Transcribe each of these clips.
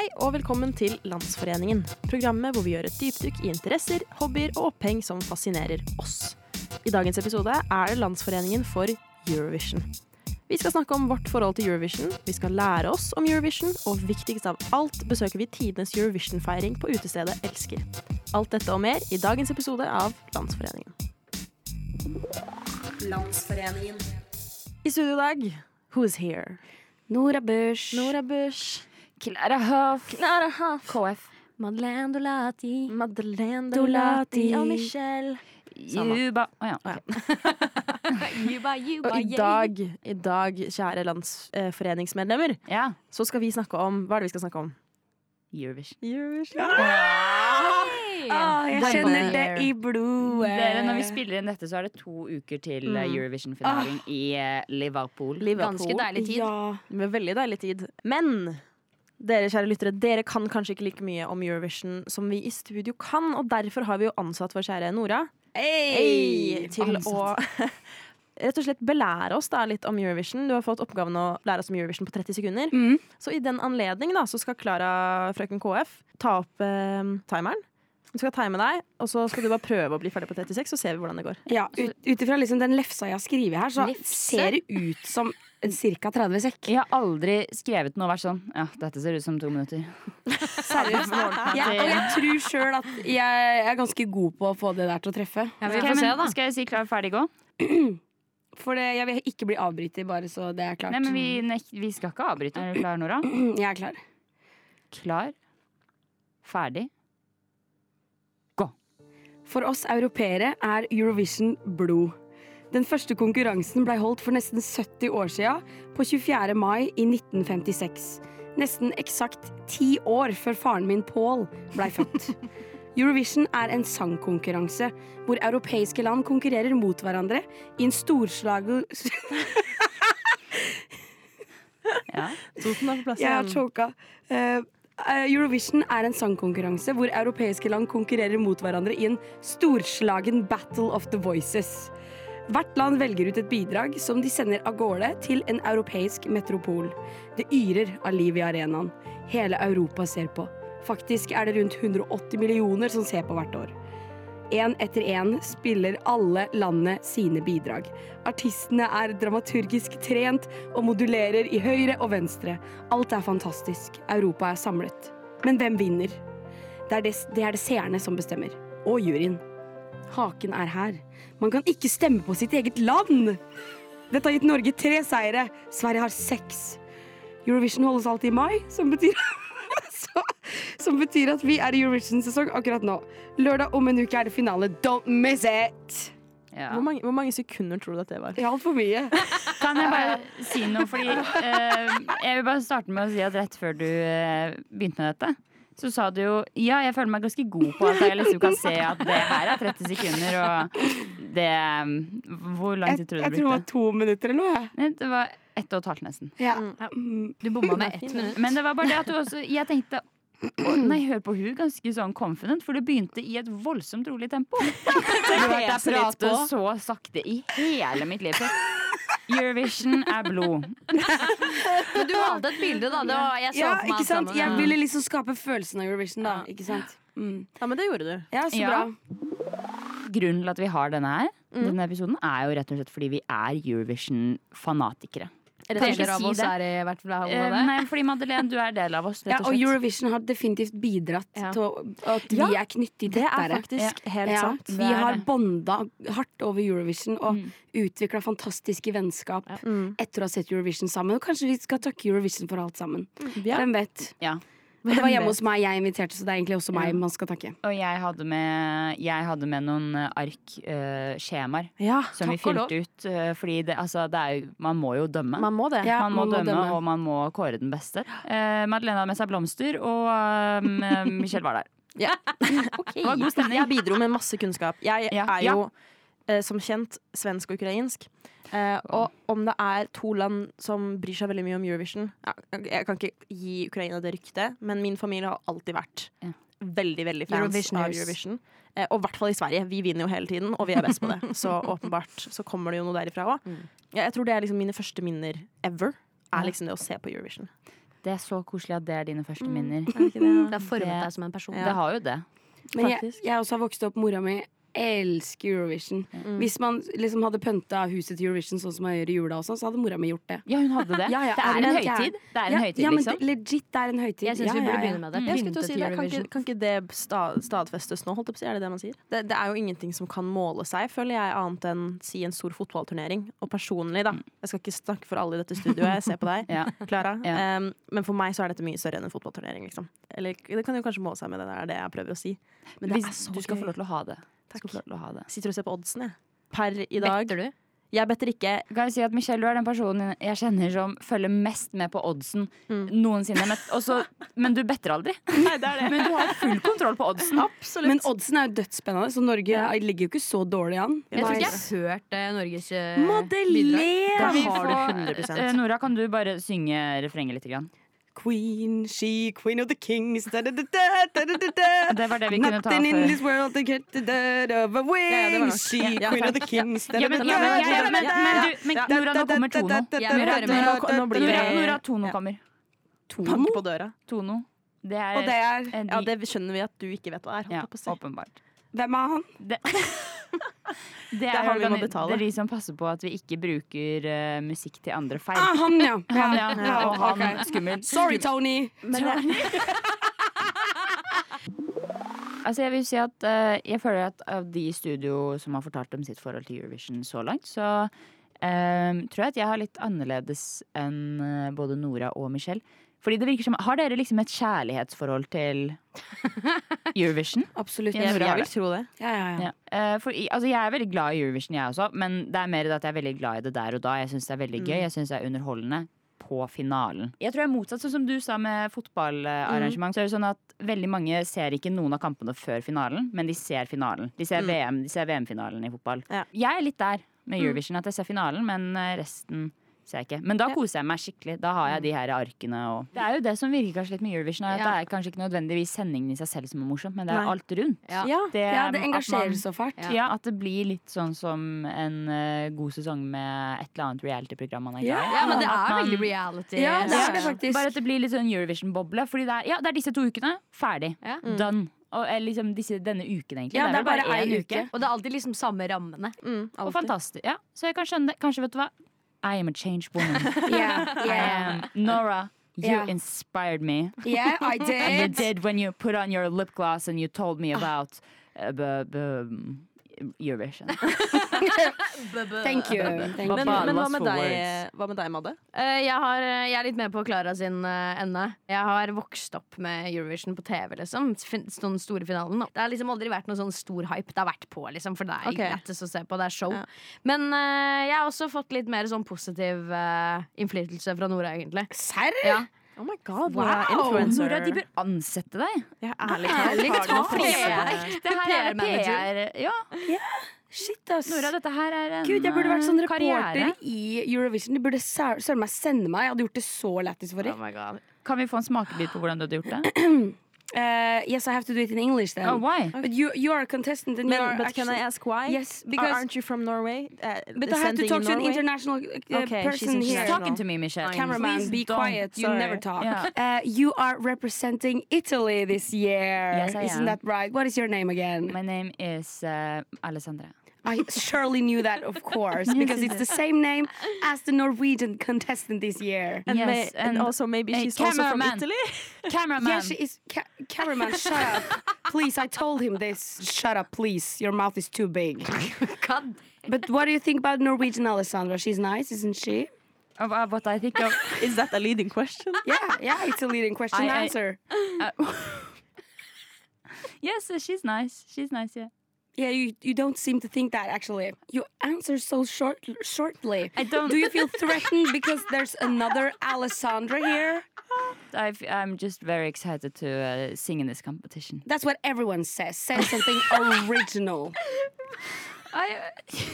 Hei og velkommen til Landsforeningen. Programmet hvor vi gjør et dypdykk i interesser, hobbyer og oppheng som fascinerer oss. I dagens episode er det Landsforeningen for Eurovision. Vi skal snakke om vårt forhold til Eurovision, vi skal lære oss om Eurovision, og viktigst av alt besøker vi tidenes Eurovision-feiring på utestedet Elsker. Alt dette og mer i dagens episode av Landsforeningen. Landsforeningen. I studio i dag, who's here? Nora Bush. Nora Bush. Clara Huff. Clara Huff. KF. Madeleine Dolati. Madeleine Dolati. Og Michelle. Juba. Å ja. Å, ja. ok. Juba, juba, Og i dag, i dag, kjære landsforeningsmedlemmer, Ja. så skal vi snakke om Hva er det vi skal snakke om? Eurovision. Eurovision. Ah, jeg kjenner det i blodet. Dere, når vi spiller inn dette, så er det to uker til eh, Mm. Eurovision-finalen i Liverpool. Liverpool. Ganske deilig tid. Ja, med veldig deilig tid. Men dere kjære lyttere, dere kan kanskje ikke like mye om Eurovision som vi i studio kan, og derfor har vi jo ansatt vår kjære Nora Hey, til å rett og slett belære oss da litt om Eurovision. Du har fått oppgaven å lære oss om Eurovision på 30 sekunder. Mm. Så i den anledning da, så skal Klara, frøken KF, ta opp eh, timeren. Hun skal time deg, og så skal du bare prøve å bli ferdig på 36, så ser vi hvordan det går. Ja, ut, ifra liksom den lefsa jeg har skrevet her, så Lefse? ser det ut som ca. 30 sekk. Jeg har aldri skrevet noe vers sånn Ja, dette ser ut som to minutter. Seriøst. ja, og jeg tror sjøl at jeg er ganske god på å få det der til å treffe. Ja, vi Ok, se, da. Skal jeg si klar, ferdig, gå? For det, jeg vil ikke bli avbrytet, bare så det er klart. Nei, men vi, nek- vi skal ikke avbryte. Er du klar, Nora? Jeg er klar. Klar, ferdig. For oss europeere er Eurovision blod. Den første konkurransen ble holdt for nesten 70 år siden, på 24. mai i 1956. Nesten eksakt ti år før faren min Paul ble født. Eurovision er en sangkonkurranse hvor europeiske land konkurrerer mot hverandre i en storslagen Ja. Toten er på plass Jeg har igjen. choka. Eh, eh, Eurovision er en sangkonkurranse hvor europeiske land konkurrerer mot hverandre i en storslagen battle of the voices. Hvert land velger ut et bidrag som de sender av gårde til en europeisk metropol. Det yrer av liv i arenaen. Hele Europa ser på. Faktisk er det rundt 180 millioner som ser på hvert år. Én etter én spiller alle landene sine bidrag. Artistene er dramaturgisk trent og modulerer i høyre og venstre. Alt er fantastisk. Europa er samlet. Men hvem vinner? Det er det, det er det seerne som bestemmer. Og juryen. Haken er her. Man kan ikke stemme på sitt eget land! Dette har gitt Norge tre seire. Sverige har seks. Eurovision holdes alltid i mai, som betyr Som betyr at vi er i Eurovision-sesong akkurat nå. Lørdag om en uke er det finale. Don't miss it! Ja. Hvor, mange, hvor mange sekunder tror du at det var? Det er altfor mye. Kan jeg bare si noe? Fordi eh, Jeg vil bare starte med å si at rett før du eh, begynte med dette, så sa du jo Ja, jeg føler meg ganske god på at jeg liksom kan se at det her er 30 sekunder, og det Hvor lang tid tror du jeg tror det var to minutter eller noe. Det var ett og et halvt, nesten. Ja. Mm. Du bomma med ett minutt. Men det var bare det at du også Jeg tenkte å, nei, hør på hun ganske sånn confident, for det begynte i et voldsomt rolig tempo. Jeg har hørt deg prate så sakte i hele mitt liv. Eurovision er blod. Men du valgte et bilde, da. Det var, jeg så Ja, for meg ikke sant? sammen. Jeg ville liksom skape følelsen av Eurovision, da. Ikke sant? Mm. Ja, men det gjorde du. Ja, så Ja. bra. Grunnen til at vi har denne her, Mm. denne episoden, er jo rett og slett fordi vi er Eurovision-fanatikere. Deler av si oss det. er i hvert fall av Eh, det. nei, fordi Madeleine, du er del av oss, Ja, rett og og. Eurovision har definitivt bidratt Ja. til at vi Ja, er knyttet Det er tettere. faktisk helt Ja, sant. vi har bonda hardt over Eurovision og Mm. utvikla fantastiske vennskap Mm. etter å ha sett Eurovision sammen. Og kanskje vi skal takke Eurovision for alt sammen. Ja. Hvem vet? Ja. Og det var hjemme hos meg jeg inviterte, så det er egentlig også meg Ja. man skal takke. Og jeg hadde med, jeg hadde med noen eh, ark, skjemaer, Ja, som vi fylte ut. Uh, fordi det, altså, det er man må jo dømme. Man må det. Ja, man må dømme, og man må kåre den beste. Uh, Madeleine hadde med seg blomster, og Michelle var der. Ja. Det var god stemning. Jeg bidro med masse kunnskap. Jeg Ja, er jo eh, som kjent svensk og ukrainsk. Eh, og om det er to land som bryr seg veldig mye om Eurovision ja, Jeg kan ikke gi Ukraina det ryktet, men min familie har alltid vært Ja. veldig veldig fans av Eurovision. Eh, og i hvert fall i Sverige. Vi vinner jo hele tiden, og vi er best på det. Så åpenbart så kommer det jo noe derifra òg. Mm. Ja, jeg tror det er liksom mine første minner ever. Er liksom det å se på Eurovision. Det er så koselig at det er dine første minner. Mm. det det? Det har formet deg som en person. Det har jo det. Men jeg, Faktisk. jeg også har vokst opp, mora mi elsker Eurovision. Mm. Hvis man liksom hadde pynta huset til Eurovision sånn som man gjør i jula, og sånn, så hadde mora mi gjort det. Ja, hun hadde det. Ja, ja, det er en høytid. Det er en høytid, ja, men liksom. det- legit, det er en høytid. Jeg syns ja, vi burde ja, ja. begynne med det. Jeg skulle til å si det. Kan ikke, kan ikke det stadfestes nå? Holdt jeg på å si? Er det det man sier? Det, det er jo ingenting som kan måle seg, føler jeg, annet enn si en stor fotballturnering. Og personlig, da. Jeg skal ikke snakke for alle i dette studioet, jeg ser på deg, Klara. Ja. Um, men for meg så er dette mye større enn en fotballturnering, liksom. Eller det kan jo kanskje måle seg med det, det er det jeg prøver å si. Men det er så du skal gøy. få lov til å ha det. Takk. Så få å ha det. Sitter og ser på oddsen, jeg. Per i dag. Better du? Jeg better ikke. Kan jeg si at Michelle, du er den personen jeg kjenner som følger mest med på oddsen Mm. noensinne. Men, også, men du better aldri. Nei, det er det. Men du har full kontroll på oddsen. Absolutt. Men oddsen er jo dødsspennende, så Norge ligger jo ikke så dårlig an. Jeg tror ikke jeg har hørt eh, Norges eh, Madeleine! bidrag. Da har du 100%. eh, Nora, kan du bare synge refrenget litt? Grann? Queen, she, queen of the kings da, da, da, da, da, da, da. Det var det vi kunne ta Nothing in this world that get the dirt of a wing. She, queen of the kings da, Ja, da, men, da, ja, men, da, ja, da, men, men, du, men Nora, nå kommer Tono. Nora, høre nå, nå blir Nora, Nora Tono kommer. Tono? bank på døra. Tono. Det er, Og det er Ja, det skjønner vi at du ikke vet hva er. ja, åpenbart. Hvem er han? Det, det, er er, han vi må betale. det er de som passer på at vi ikke bruker uh, musikk til andre feil. Ah, han, ja. Han, ja. Ja, Og han okay. skummel. Sorry, Tony. Men jeg, Altså jeg vil si at uh, jeg føler at av de i studio som har fortalt om sitt forhold til Eurovision så langt, så uh, tror jeg at jeg har litt annerledes enn både Nora og Michelle. Fordi det virker som, Har dere liksom et kjærlighetsforhold til Eurovision? Absolutt. Jeg, jeg vil tro det. Ja, ja, ja. Ja. Eh, for, altså, jeg er veldig glad i Eurovision, jeg også, men det er mer at jeg er veldig glad i det der og da. Jeg syns det er veldig gøy, jeg syns det er underholdende på finalen. Jeg tror jeg er motsatt, sånn som du sa med fotballarrangement. Så er det sånn at veldig mange ser ikke noen av kampene før finalen, men de ser finalen. De ser, Mm. VM-finalen VM i fotball. Ja. Jeg er litt der med Mm. Eurovision, at jeg ser finalen, men eh, resten jeg ikke. Men da koser jeg meg skikkelig. Da har jeg de her arkene og Det er jo det som virker kanskje litt med Eurovision, at Ja. det er kanskje ikke nødvendigvis sendingen i seg selv som er morsomt, men det er alt rundt. Ja. Ja. Det, ja, det engasjerer så fælt. Ja. ja, at det blir litt sånn som en uh, god sesong med et eller annet reality-program man er glad Ja. i. Ja, men det er man- veldig reality. Ja, det er det faktisk. Bare at det blir litt sånn Eurovision-boble. Fordi det er, ja, det er disse to ukene. Ferdig. Ja. Done. Og liksom disse, denne uken, egentlig. Ja, det er, det er bare bare én uke. uke. Og det er alltid liksom samme rammene. Mm, Og fantastisk. Ja, så jeg kan skjønne det. Kanskje, vet du hva? I am a changed woman. Yeah, I am Nora. You Yeah. inspired me. Yeah, I And you did. did when you put on your lip gloss and you told me about uh, b- b- Eurovision. Thank you. Thank Men, men hva, med deg, hva med deg, Madde? Eh, jeg, har, jeg er litt med på Klara sin eh, ende. Jeg har vokst opp med Eurovision på TV. liksom Sånn store finalen Det har liksom aldri vært noe sånn stor hype. Det har vært på, liksom for det er okay. lettest å se på. Det er show. Ja. Men eh, jeg har også fått litt mer sånn positiv eh, innflytelse fra Nora, egentlig. Serr? Ja. Oh my god, Wow. Er influencer. Nora, de bør ansette deg. Ja, ærlig Ærlig talt. PR. Det her er. Yeah. Ja, Shit, ass. Nora, dette her er en Gud, jeg burde vært sånn reporter karriere. i Eurovision. De burde sø- søren meg sende meg. Jeg hadde gjort det så lættis for Oh dem. my god. Kan vi få en smakebit på hvordan du hadde gjort det? Uh, yes, I have to do it in English then. Oh, why? But you, you are a contestant and you are Men, but can I ask why? Yes, because Aren't you from Norway? Uh, but I have to talk to an Norway? international uh, Okay, she's person here. international. Talking to me, Michelle. Cameraman, Please be don't. quiet. You Sorry. never talk. Yeah. Uh, you are representing Italy this year. Yes, I Isn't am. that right? What is your name again? My name is uh, Alessandra. I surely knew that, of course, because it's the same name as the Norwegian contestant this year. And, Yes, may, and, and- also maybe Hey, she's also from cameraman. Italy? Cameraman. Yeah, she is. Ca- cameraman, shut up. Please, I told him this. Shut up, please. Your mouth is too big. God. But what do you think about Norwegian Alessandra? She's nice, isn't she? Of, of what I think of. Is that a leading question? Yeah, yeah, it's a leading question. I- I- Answer. Uh, yes, uh, she's nice. She's nice, yeah. Yeah, you, you don't seem to think that actually. You answer so short shortly. I don't. Do you feel threatened because there's another Alessandra here? i am just very excited to uh, sing in this competition. That's what everyone says. Say something original. I,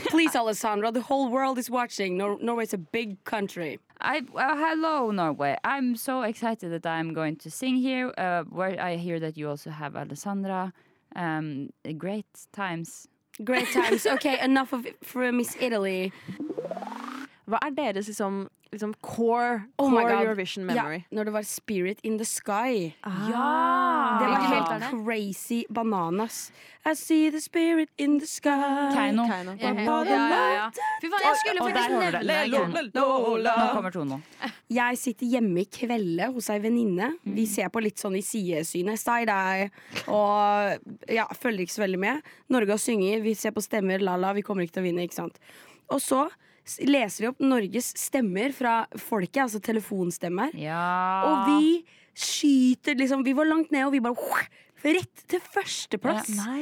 Please, Alessandra, the whole world is watching. Nor- Norway's a big country. I well, hello Norway. I'm so excited that I'm going to sing here. Uh, where I hear that you also have Alessandra. Um, great times. Great times. Okay, enough of it for Miss Italy. Hva er deres liksom, liksom core, Oh my core God. Eurovision memory? Ja, når det var Spirit in the Sky. Ja! Det var helt er crazy bananas. I see the spirit in the sky. Keiino. Keiino. Ja, ja, ja, ja. Fy faen, jeg skulle faktisk nevne Nå kommer Tono. Jeg sitter hjemme i kvelde hos ei venninne. Mm. Vi ser på litt sånn i sidesynet. Side-eye. Og ja, følger ikke så veldig med. Norge har synger, vi ser på stemmer, la-la. Vi kommer ikke til å vinne, ikke sant. Og så leser vi opp Norges stemmer fra folket, altså telefonstemmer. Ja. Og vi skyter liksom Vi var langt ned, og vi bare Rett til førsteplass. Ja,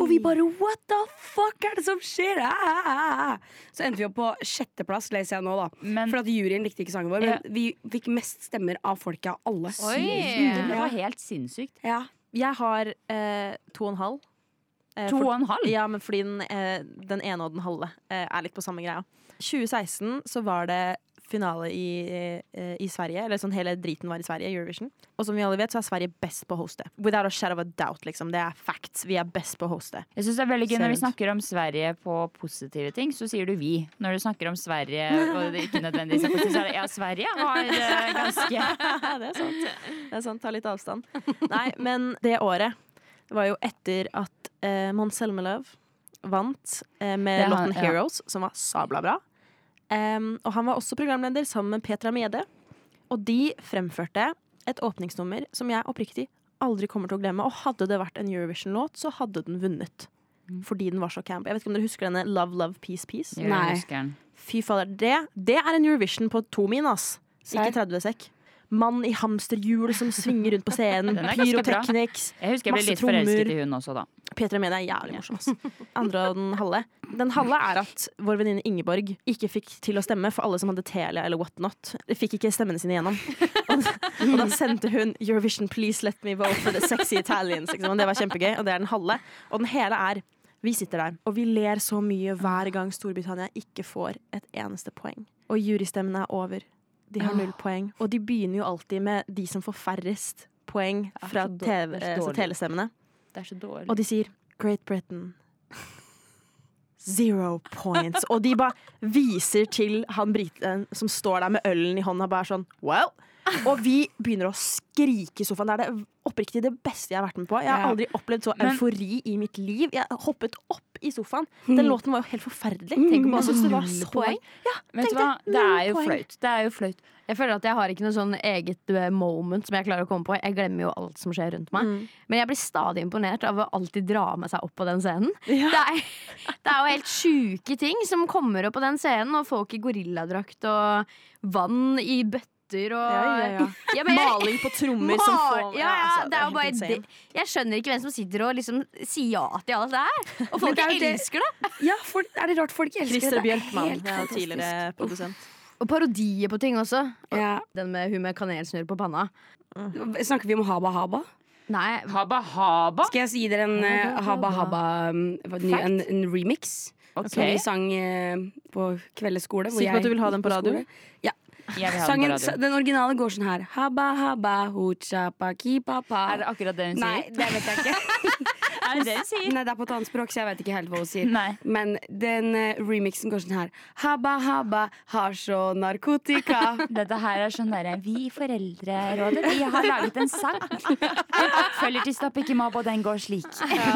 Og vi bare What the fuck er det som skjer? Ah! Så endte vi opp på sjetteplass, leser jeg nå, da. Men- For at juryen likte ikke sangen vår. Men vi fikk mest stemmer av folket av alle. Oi. Det var helt sinnssykt. Ja. Jeg har eh, to og en halv. Eh, To for- og en halv? Ja, men fordi den, eh, den ene og den halve eh, er litt på samme greia. 2016 så var det finale i, eh, i Sverige. Eller sånn hele driten var i Sverige, Eurovision. Og som vi alle vet, så er Sverige best på å hoste. Without a shadow of a doubt, liksom. Det er facts. Vi er best på å hoste. Jeg synes det er veldig gøy Når vi snakker om Sverige på positive ting, så sier du vi. Når du snakker om Sverige og det ikke nødvendigvis er positivt, så er det ja, Sverige har eh, ganske det er sant. Det er sant. Ta litt avstand. Nei, men det året var jo etter at uh, Mons Zelmerlöw vant uh, med låten ja. 'Heroes', som var sabla bra. Em, og han var også programleder sammen med Petra Mede. Og de fremførte et åpningsnummer som jeg oppriktig aldri kommer til å glemme. Og hadde det vært en Eurovision-låt, så hadde den vunnet. Fordi den var så camp. Jeg vet ikke om dere husker denne Love, Love, Peace, Peace? Nei. Fy fader, det, det er en Eurovision på to min, ass. Ikke 30 sekk. Mann i hamsterhjul som svinger rundt på scenen. Pyroteknics. Jeg husker jeg ble litt forelsket i hun også, da. Petra Mede er jævlig morsom. Ass. Andre og den halve. Den halve er at vår venninne Ingeborg ikke fikk til å stemme for alle som hadde Telia eller whatnot. De fikk ikke stemmene sine igjennom. Og, og da sendte hun 'Eurovision, please let me vote for the sexy Italians'. Liksom. Det var kjempegøy. Og det er den halve. Og den hele er vi sitter der, og vi ler så mye hver gang Storbritannia ikke får et eneste poeng. Og jurystemmene er over. De har null poeng. Og de begynner jo alltid med de som får færrest poeng fra TV, så altså dårlig. telestemmene. Det er så dårlig. Og de sier Great Britain. Zero points. Og de bare viser til han briten som står der med ølen i hånda, bare sånn well. Og vi begynner å skrike i sofaen. Det er det oppriktig det beste jeg har vært med på. Jeg har Ja. aldri opplevd så Men- eufori i mitt liv. Jeg hoppet opp i sofaen. Den låten var jo helt forferdelig. Tenk om Jeg synes det var så- poeng. Vet du hva? det, er jo flaut. Det er jo flaut. Jeg føler at jeg har ikke noe sånn eget eh, moment som jeg klarer å komme på. Jeg glemmer jo alt som skjer rundt meg. Mm. Men jeg blir stadig imponert av å alltid dra med seg opp på den scenen. Ja. Det, er, det er jo helt sjuke ting som kommer opp på den scenen, og folk i gorilladrakt og vann i bøtter og Ja, ja, ja. Ja, men jeg- Maling på trommer som får ja, ja, altså, det er jo bare det. Jeg skjønner ikke hvem som sitter og liksom sier ja til alt det her. Og folk det er det- elsker det. ja, for, er det rart folk elsker Christer det? Det Bjørkman, helt ja, tidligere produsent. Og parodier på ting også. Ja. Den med hun med kanelsnurr på panna. Snakker vi om Haba Haba? Nei, Haba haba. Skal jeg si dere en eh, Haba Haba um, en, en remix? Okay. Som vi sang eh, på kveldesskole. Sikker på at du vil ha den på radio? Ja. Den Sangen, den originale går sånn her. Haba haba hucha pa ki pa pa. Er det akkurat det hun Nei, sier? det vet jeg ikke. Er det det hun sier? Nei, det er på et annet språk, så jeg vet ikke helt hva hun sier. Nei. Men den eh, remixen går sånn her. Haba haba har så narkotika. Dette her er sånn derre Vi i Foreldrerådet Vi har laget en sang. Følger til stopp, ikke mobb, og den går slik.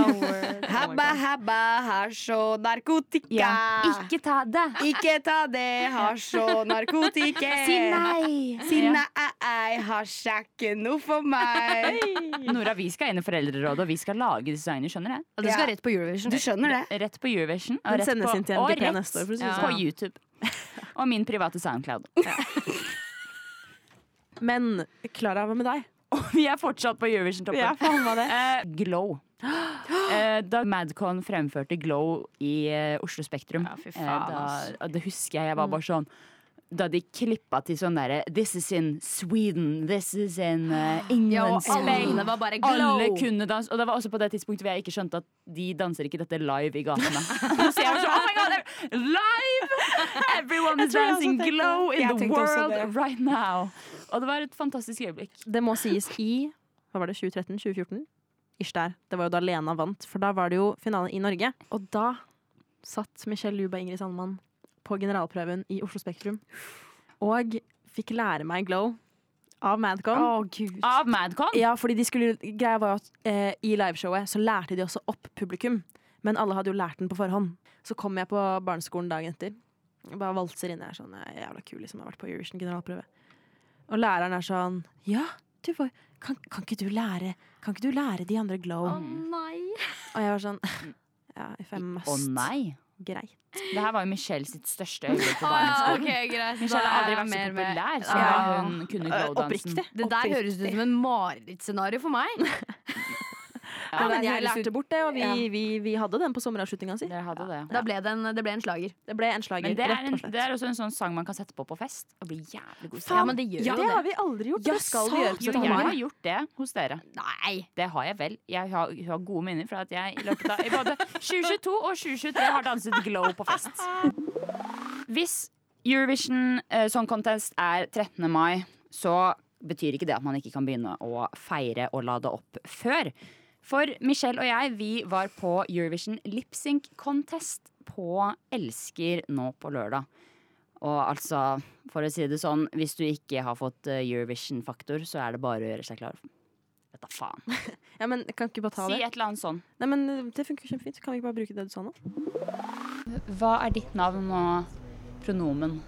Habba habba har så narkotika. Ja. Ikke ta det. Ikke ta det, har så narkotika. Si nei. Si nei, har er noe for meg. Nora, vi skal inn i Foreldrerådet, og vi skal lage disse sangene. Skjønner du? og det skal Ja. rett på Eurovision. Du skjønner det? Rett på Eurovision. Og Den rett på, til og rett neste år, si Ja. på sånn. YouTube. Og min private Soundcloud. Men Klara, hva med deg? Og vi er fortsatt på Eurovision-toppen. Ja, faen var det. Eh, Glow. Uh, da Madcon fremførte Glow i uh, Oslo Spektrum, Ja, fy faen, da, det husker jeg. Jeg var bare sånn da de klippa til sånn derre This is in Sweden, this is in Ja, England, og alle var bare glow. Alle kunne danse. Og det var også på det tidspunktet hvor jeg ikke skjønte at de danser ikke dette live i gatene. Så jeg var sånn, oh my god, live! Everyone is dancing glow in the world right now. Og det var et fantastisk øyeblikk. Det må sies i hva var det, 2013-2014? Ish der. Det var jo da Lena vant, for da var det jo finale i Norge. Og da satt Michelle Luba Ingrid Sandmann på generalprøven i Oslo Spektrum. Og fikk lære meg Glow av Madcon. Oh, gud. Av Madcon? Ja, fordi de skulle, greia var at eh, I liveshowet så lærte de også opp publikum. Men alle hadde jo lært den på forhånd. Så kom jeg på barneskolen dagen etter. Og bare valser inn. Jeg er sånn, jeg er jævla kul liksom, jeg har vært på Eurovision generalprøve. Og læreren er sånn Ja, du, får kan, kan, ikke du lære, kan ikke du lære de andre Glow? Å nei. Og jeg var sånn Ja, if I must. Å nei. Greit. Det her var jo Michelle sitt største øyeblikk på barneskolen. ok, greit. Michelle har aldri vært så populær som Ja. hun kunne. Oppriktig. Det der høres ut som en marerittscenario for meg. Ja, men jeg lærte bort det, og vi, Ja. vi, vi hadde den på sommeravslutninga si. Ja. Da ble det en, det ble en slager. Det ble en slager. Det er, rett en, og slett. det er også en sånn sang man kan sette på på fest og bli jævlig god Ja, men det gjør ja, det det. har vi aldri gjort. Ja, det skal vi gjøre på Jo, 17. jeg har gjort det hos dere. Nei. Det har jeg vel. Jeg har, jeg har gode minner fra at jeg i løpet av i både 2022 og 2023 har danset glow på fest. Hvis Eurovision uh, Song Contest er 13. mai, så betyr ikke det at man ikke kan begynne å feire og lade opp før. For Michelle og jeg vi var på Eurovision Lip Sync Contest på Elsker nå på lørdag. Og altså, for å si det sånn, hvis du ikke har fått eh, Eurovision-faktor, så er det bare å gjøre seg klar. Vet da faen. Ja, men kan ikke bare ta Si det? et eller annet sånn. Nei, men Det funker kjempefint. Kan vi ikke bare bruke det du sa nå? Hva er ditt navn og pronomen?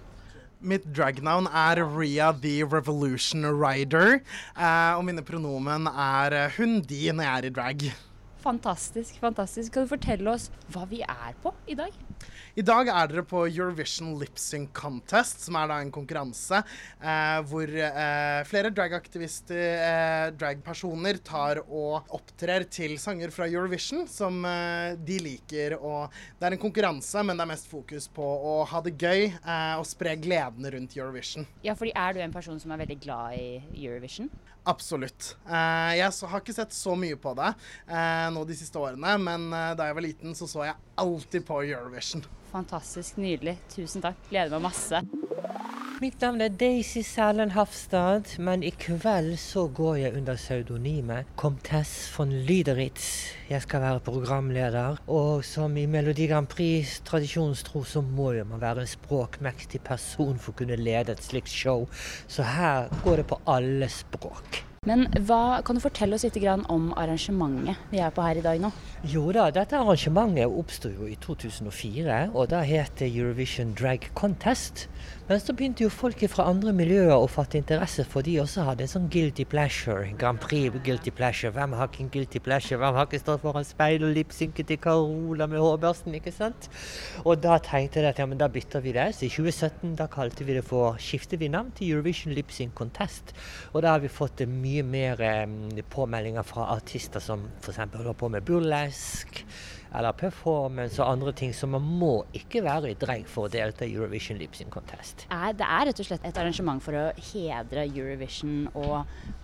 Mitt dragnavn er Ria the Revolution Rider. eh, og mine pronomen er eh, hun, de når jeg er i drag. Fantastisk. fantastisk. Kan du fortelle oss hva vi er på i dag? I dag er dere på Eurovision Lip Sync Contest, som er da en konkurranse eh, hvor eh, flere dragaktivister, eh, dragpersoner, tar og opptrer til sanger fra Eurovision som eh, de liker. Og det er en konkurranse, men det er mest fokus på å ha det gøy eh, og spre gleden rundt Eurovision. Ja, fordi Er du en person som er veldig glad i Eurovision? Absolutt. Eh, jeg har ikke sett så mye på det eh, nå de siste årene, men da jeg var liten, så så jeg alltid på Eurovision. Fantastisk. Nydelig. Tusen takk. Gleder meg masse. Mitt navn er Daisy Sælen Hafstad, men i kveld så går jeg under pseudonymet Comtesse von Lyderitz. Jeg skal være programleder, og som i Melodi Grand Prix tradisjonstro så må jo man være en språkmektig person for å kunne lede et slikt show. Så her går det på alle språk. Men hva, kan du fortelle oss litt om arrangementet vi er på her i dag nå? Jo da, dette arrangementet oppsto jo i 2004, og da het det Eurovision Drag Contest. Men så begynte jo folk fra andre miljøer å fatte interesse, for de også hadde en sånn guilty pleasure. Grand Prix guilty pleasure. Hvem har ikke en guilty pleasure? Hvem har ikke stått foran speil og lipsynket til Carola med hårbørsten, ikke sant? Og da tenkte jeg at ja, men da bytter vi det. Så i 2017 da kalte vi det for skifter vi navn til Eurovision Lipsync Contest. Og da har vi fått mye mer eh, påmeldinger fra artister som f.eks. holder på med burlesk eller performance og andre ting, så man må ikke være i dreng for å delta i Eurovision Lip Contest. Nei, det er rett og slett et arrangement for å hedre Eurovision og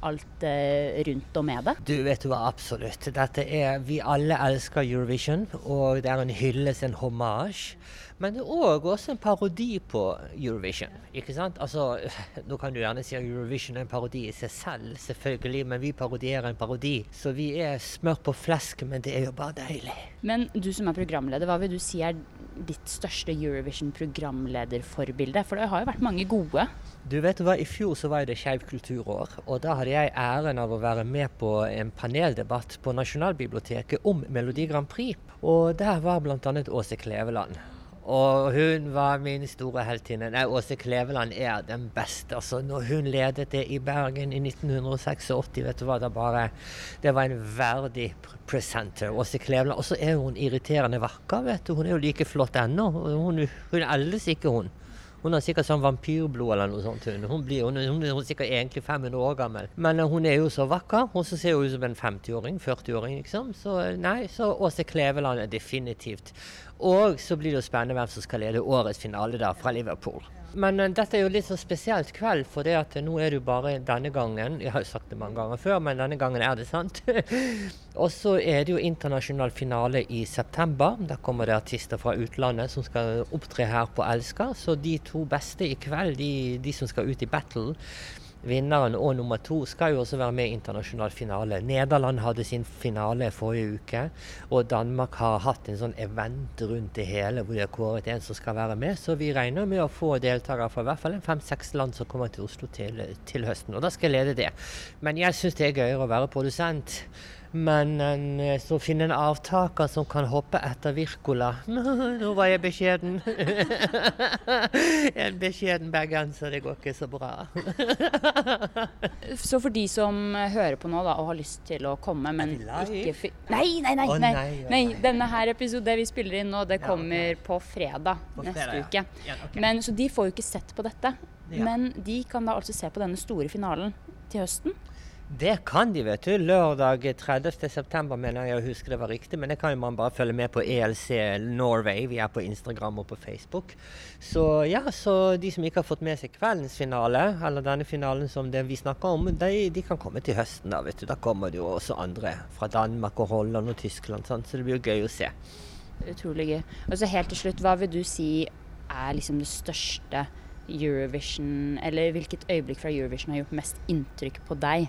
alt eh, rundt og med det. Du vet hva, absolutt. Dette er, vi alle elsker Eurovision, og det er en hyllest, en hommage. Men det er òg også en parodi på Eurovision. ikke sant? Altså, Nå kan du gjerne si at Eurovision er en parodi i seg selv, selvfølgelig, men vi parodierer en parodi. Så vi er smør på flesk, men det er jo bare deilig. Men du som er programleder, hva vil du si er ditt største Eurovision-programlederforbilde? For det har jo vært mange gode. Du vet hva, I fjor så var det Skeiv kulturår, og da hadde jeg æren av å være med på en paneldebatt på Nasjonalbiblioteket om Melodi Grand Prix. Og der var bl.a. Åse Kleveland. Og hun var min store heltinne. Nei, Åse Kleveland er den beste. Altså, når hun ledet det i Bergen i 1986, vet du hva, det bare Det var en verdig presenter. Åse Kleveland. Og så er hun irriterende vakker, vet du. Hun er jo like flott ennå. Hun, hun eldes ikke, hun. Hun har sikkert sånn vampyrblod eller noe sånt. Hun, hun, blir, hun, hun er sikkert egentlig 500 år gammel. Men eh, hun er jo så vakker. Og så ser hun ut som en 50-åring, 40-åring, liksom. Så eh, nei, så Åse Kleveland er definitivt. Og så blir det jo spennende hvem som skal lede årets finale da, fra Liverpool. Men eh, dette er jo litt så spesielt kveld, for det at nå er det jo bare denne gangen Jeg har jo sagt det mange ganger før, men denne gangen er det sant. og så er det jo internasjonal finale i september. Da kommer det artister fra utlandet som skal opptre her på Elsker. Så de to beste i kveld, de, de som skal ut i battle, Vinneren og nummer to skal jo også være med i internasjonal finale. Nederland hadde sin finale forrige uke, og Danmark har hatt en sånn event rundt det hele hvor de har kåret en som skal være med. Så vi regner med å få deltakere fra i hvert fall fem-seks land som kommer til Oslo til, til høsten. Og da skal jeg lede det. Men jeg syns det er gøyere å være produsent. Men en, eh, så finne en avtaker som kan hoppe etter Wirkola Nå var jeg beskjeden. en beskjeden bergenser, det går ikke så bra. Så for de som hører på nå da, og har lyst til å komme, men ikke Nei, nei, nei! Nei, nei. Denne her episode vi spiller inn nå, det kommer på fredag neste uke. Men, så de får jo ikke sett på dette. Men de kan da altså se på denne store finalen til høsten. Det kan de, vet du. Lørdag 30.9, mener jeg å huske det var riktig. Men det kan man bare følge med på ELC Norway. Vi er på Instagram og på Facebook. Så ja, så de som ikke har fått med seg kveldens finale, eller denne finalen som det vi snakker om, de, de kan komme til høsten. Da vet du. Da kommer det jo også andre fra Danmark og Holland og Tyskland. sånn. Så det blir jo gøy å se. Utrolig gøy. Og så helt til slutt, hva vil du si er liksom det største Eurovision Eller hvilket øyeblikk fra Eurovision har gjort mest inntrykk på deg?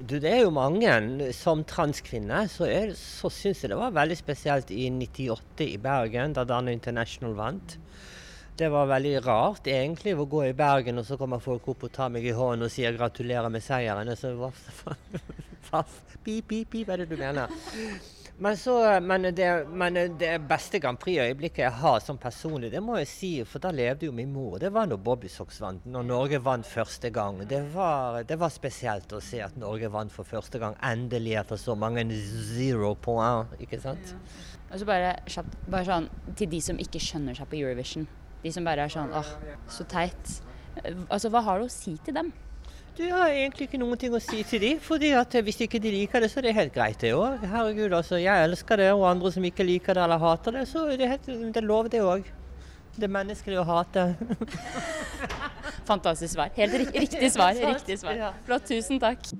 Du, det er jo mange. Som transkvinne så, er, så syns jeg det var veldig spesielt i 98 i Bergen, da Dana International vant. Det var veldig rart egentlig å gå i Bergen, og så kommer folk opp og tar meg i hånden og sier gratulerer med seieren. Og så hva faen Pip, pip, pip, hva er det du mener? Men, så, men, det, men det beste Grand Prix-øyeblikket jeg har som personlig, det må jeg si, for da levde jo min mor. Det var når Bobby Sox vant, når Norge vant første gang. Det var, det var spesielt å se at Norge vant for første gang, endelig etter så mange zero point, ikke sant? Og så bare bare sånn til de som ikke skjønner seg på Eurovision. De som bare er sånn åh, så teit. Altså, hva har du å si til dem? Du har egentlig ikke noen ting å si til dem, fordi at eh, hvis ikke de liker det, så er det helt greit det òg. Herregud, altså. Jeg elsker det, og andre som ikke liker det eller hater det, så er det, helt, det er lov det òg. Det er menneskelig å hate. Fantastisk svar. Helt rik riktig svar. riktig svar. Ja. Flott, tusen takk.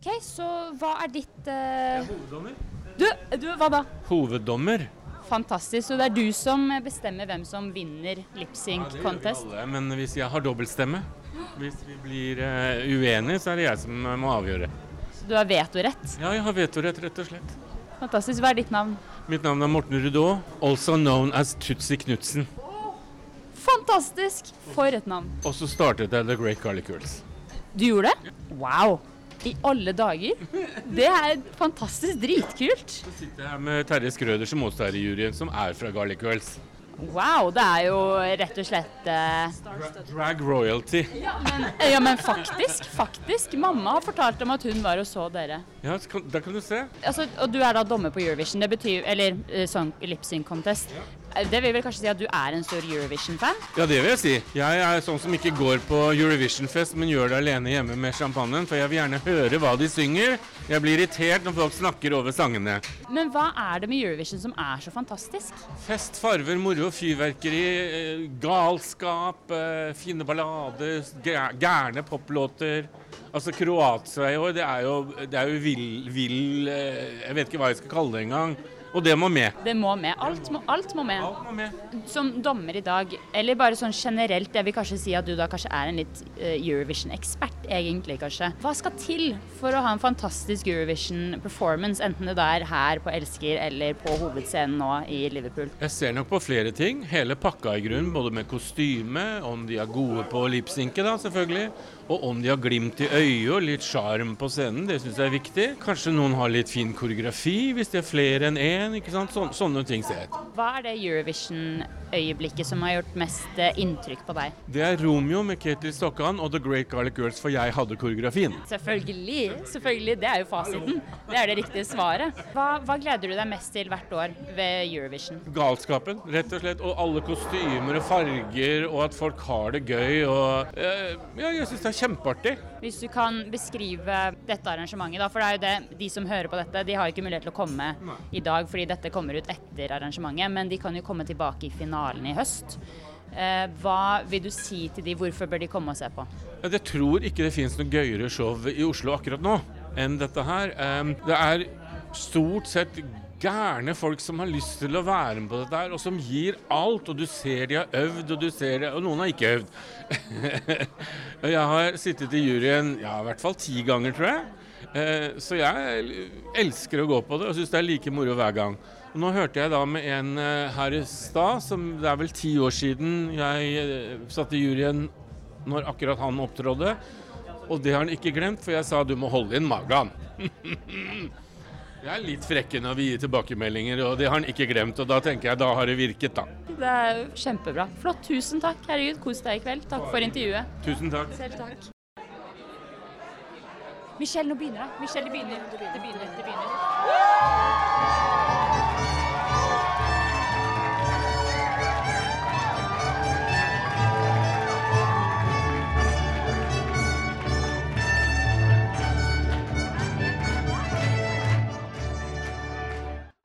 OK, så hva er ditt eh, Hoveddommer. du, du, hva da? Hoveddommer. Fantastisk. Så det er du som bestemmer hvem som vinner lip sync contest? Alle, men hvis jeg har dobbeltstemme, hvis vi blir uh, uenige, så er det jeg som eh, må avgjøre. Så du har vetorett? Ja, jeg har vetorett, rett og slett. Fantastisk. Hva er ditt navn? Mitt navn er Morten Rudaa, also known as Tutsi Knutsen. Fantastisk! For et navn. Og så startet jeg The Great Garlic Girls. Du gjorde det? Wow! I alle dager? Det er fantastisk dritkult. Så sitter jeg her med Terje Skrøder som også er i juryen, som er fra Garlic Girls. Wow, det er jo rett og slett eh, Drag royalty. ja, men faktisk, faktisk. Mamma har fortalt om at hun var og så dere. Ja, da kan du se. Altså, og du er da dommer på Eurovision, det betyr, eller sånn lip sync contest. Eh, Det vil vel kanskje si at du er en stor Eurovision-fan? Ja, det vil jeg si. Jeg er sånn som ikke går på Eurovision-fest, men gjør det alene hjemme med champagnen, for jeg vil gjerne høre hva de synger. Jeg blir irritert når folk snakker over sangene. Men hva er det med Eurovision som er så fantastisk? Fest, farver, moro, fyrverkeri, eh, galskap, eh, fine ballader, gærne poplåter. Altså Kroatia i år, det er jo, det er jo vill, vill eh, Jeg vet ikke hva jeg skal kalle det engang. Og det må med. Det må med. Alt må, alt må med. Alt må med. Som dommer i dag, eller bare sånn generelt, jeg vil kanskje si at du da kanskje er en litt eh, Eurovision-ekspert, egentlig kanskje. Hva skal til for å ha en fantastisk Eurovision-performance, enten det da er her på Elsker eller på hovedscenen nå i Liverpool? Jeg ser nok på flere ting. Hele pakka i grunnen, både med kostyme, om de er gode på lipsynke, da, selvfølgelig. Og om de har glimt i øyet og litt sjarm på scenen, det syns jeg er viktig. Kanskje noen har litt fin koreografi, hvis de er flere enn én. Ikke sant? Sånne, sånne ting ser jeg. Hva er det Eurovision-øyeblikket som har gjort mest eh, inntrykk på deg? Det er Romeo med Ketil Stokkan og The Great Garlic Girls, for jeg hadde koreografien. Selvfølgelig, selvfølgelig. Det er jo fasiten. Det er det riktige svaret. Hva, hva gleder du deg mest til hvert år ved Eurovision? Galskapen, rett og slett. Og alle kostymer og farger, og at folk har det gøy. Og eh, ja, jeg syns det er kjempeartig. Hvis du kan beskrive dette arrangementet, da, for det er jo det, de som hører på dette, de har jo ikke mulighet til å komme i dag fordi dette kommer ut etter arrangementet, men de kan jo komme tilbake i finalen i høst. Eh, hva vil du si til de, hvorfor bør de komme og se på? Jeg tror ikke det finnes noe gøyere show i Oslo akkurat nå enn dette her. Det er stort sett gærne folk som har lyst til å være med på dette her, og som gir alt. Og du ser de har øvd, og du ser de, og noen har ikke øvd. Jeg har sittet i juryen ja, i hvert fall ti ganger, tror jeg. Eh, Så jeg elsker å gå på det og syns det er like moro hver gang. Nå hørte jeg da med en eh, her i stad, som det er vel ti år siden jeg eh, satt i juryen når akkurat han opptrådde. Og det har han ikke glemt, for jeg sa du må holde inn magen. Jeg er litt frekke når vi gir tilbakemeldinger, og det har han ikke glemt. Og da tenker jeg da har det virket, da. Det er kjempebra. Flott. Tusen takk. Herregud, kos deg i kveld. Takk for intervjuet. Tusen takk. Selv takk. Michelle, nå begynner det. Michelle, det begynner. Det begynner. Det begynner.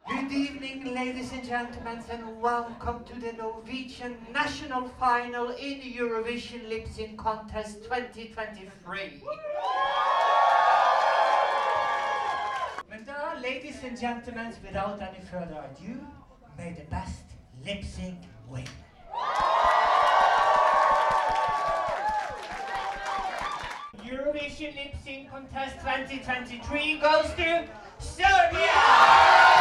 Good evening, ladies and gentlemen, and welcome to the Norwegian national final in the Eurovision Lip Sync Contest 2023. Men da, ladies and gentlemen, without any further ado, may the best lip sync win. Eurovision Lip Sync Contest 2023 goes to Serbia!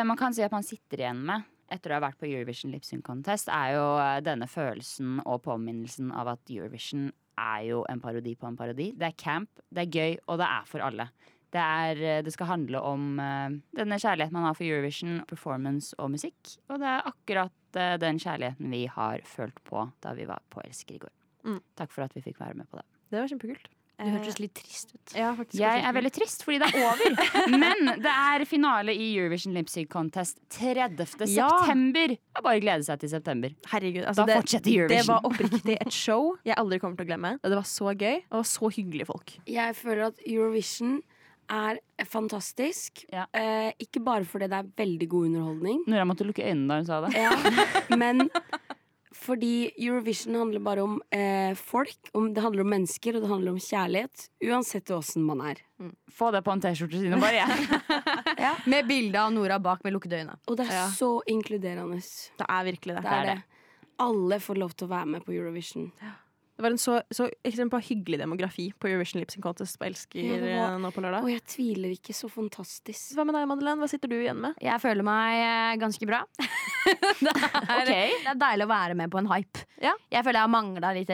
Det man kan si at man sitter igjen med etter å ha vært på Eurovision Lip Sync Contest, er jo eh, denne følelsen og påminnelsen av at Eurovision er jo en parodi på en parodi. Det er camp, det er gøy, og det er for alle. Det, er, eh, det skal handle om eh, denne kjærligheten man har for Eurovision, performance og musikk. Og det er akkurat den kjærligheten vi har følt på da vi var på Elsker i går. Mm. Takk for at vi fikk være med på det. Det var kjempekult. Du hørtes litt trist ut. Ja, faktisk. Jeg er veldig trist fordi det er over. Men det er finale i Eurovision Lip Contest 30. Ja. september. Det er bare å glede seg til september. Herregud, altså Da det, fortsetter det var oppriktig et show jeg aldri kommer til å glemme. Det var så gøy, og det var så hyggelige folk. Jeg føler at Eurovision er fantastisk. Ja. Eh, ikke bare fordi det er veldig god underholdning, Nora måtte lukke øynene da hun sa det. ja, men fordi Eurovision handler bare om eh, folk. Om, det handler om mennesker, og det handler om kjærlighet. Uansett åssen man er. Få det på en T-skjorte sine, bare. Ja. Med bilde av Nora bak med lukkede øyne. Og det er Ja. så inkluderende. Det er virkelig det. Det er det. Alle får lov til å være med på Eurovision. Det var en så, så ekstremt hyggelig demografi på Eurovision Lip Sync Contest på Elsker Ja, var- eh, nå på lørdag. Og jeg tviler ikke så fantastisk. Hva med deg, Madeleine? Hva sitter du igjen med? Jeg føler meg eh, ganske bra. det, er, okay. det er deilig å være med på en hype. Ja. Jeg føler jeg har mangla litt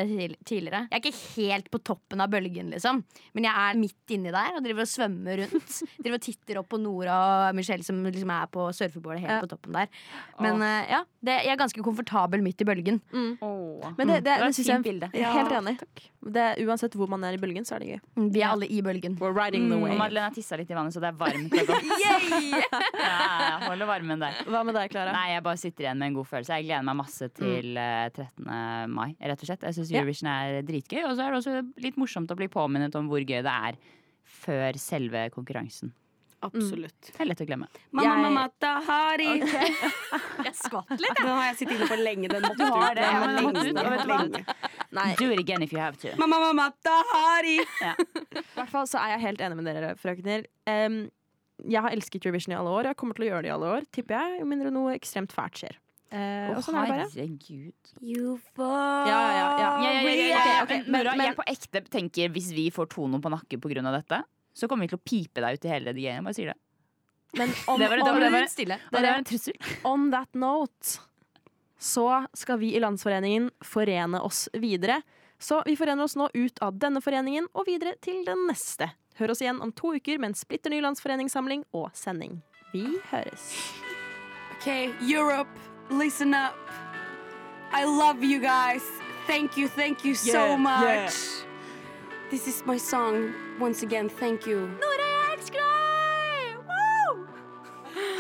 tidligere. Jeg er ikke helt på toppen av bølgen, liksom. Men jeg er midt inni der og driver og svømmer rundt. driver og titter opp på Nora og Michelle som liksom er på surfebordet helt Ja. på toppen der. Men eh, ja, det, jeg er ganske komfortabel midt i bølgen. Åh. Men det, det, Det var det et fint bilde. er helt enig. Det, uansett hvor man er i bølgen, så er det gøy. Vi er alle i bølgen. We're riding the Og wave. Madeleine har tissa litt i vannet, så det er varmt og godt. Ja, holder varmen der. Hva med deg, Klara? Nei, jeg bare sitter igjen med en god følelse. Jeg gleder meg masse til eh, 13. mai, rett og slett. Jeg syns Eurovision er dritgøy. Og så er det også litt morsomt å bli påminnet om hvor gøy det er før selve konkurransen. Absolutt. Det er lett å glemme. Mamma, Jeg- mamma, tahari. Jeg skvatt litt. Den har jeg sittet inne for lenge. Den måtte Du har ut. det, ja, den måtte ut, vet du hva? Nei, Do it again if you have to. Mamma, mamma, tahari. i hvert fall så er jeg helt enig med dere, frøkner. Um, jeg har elsket Eurovision i alle år, og jeg kommer til å gjøre det i alle år, tipper jeg. Jo mindre noe ekstremt fælt skjer. Eh, Å, sånn er herregud. Euphoria. Ja, ja, ja. Ja, ja, ja, ja, okay. Ok, ok, Men, men- jeg på ekte tenker hvis vi får tono på nakke pga. dette, så kommer vi til å pipe deg ut i hele redigeringen. Bare sier det. Men om, Det var- det om, var- det var- det var en trussel. on that note så skal vi i Landsforeningen forene oss videre. Så vi forener oss nå ut av denne foreningen og videre til den neste. Hør oss igjen om to uker med en splitter ny landsforeningssamling og sending. Vi høres. Okay, Europe, listen up. I love you guys. Thank you, thank you so Yeah, much. yeah. This is my song. Once again, thank you. No!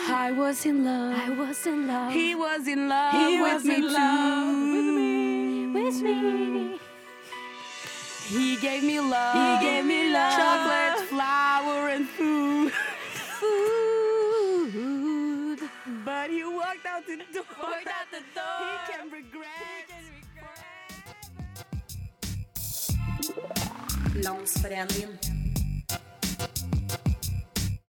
I was in love. I was in love. He was in love he with was me in too. Love with me. With me. He gave me love. He gave me love. Chocolate, flour, and food. food. But he walked out the door. Walked out the door. He can regret. He can Landsforeningen.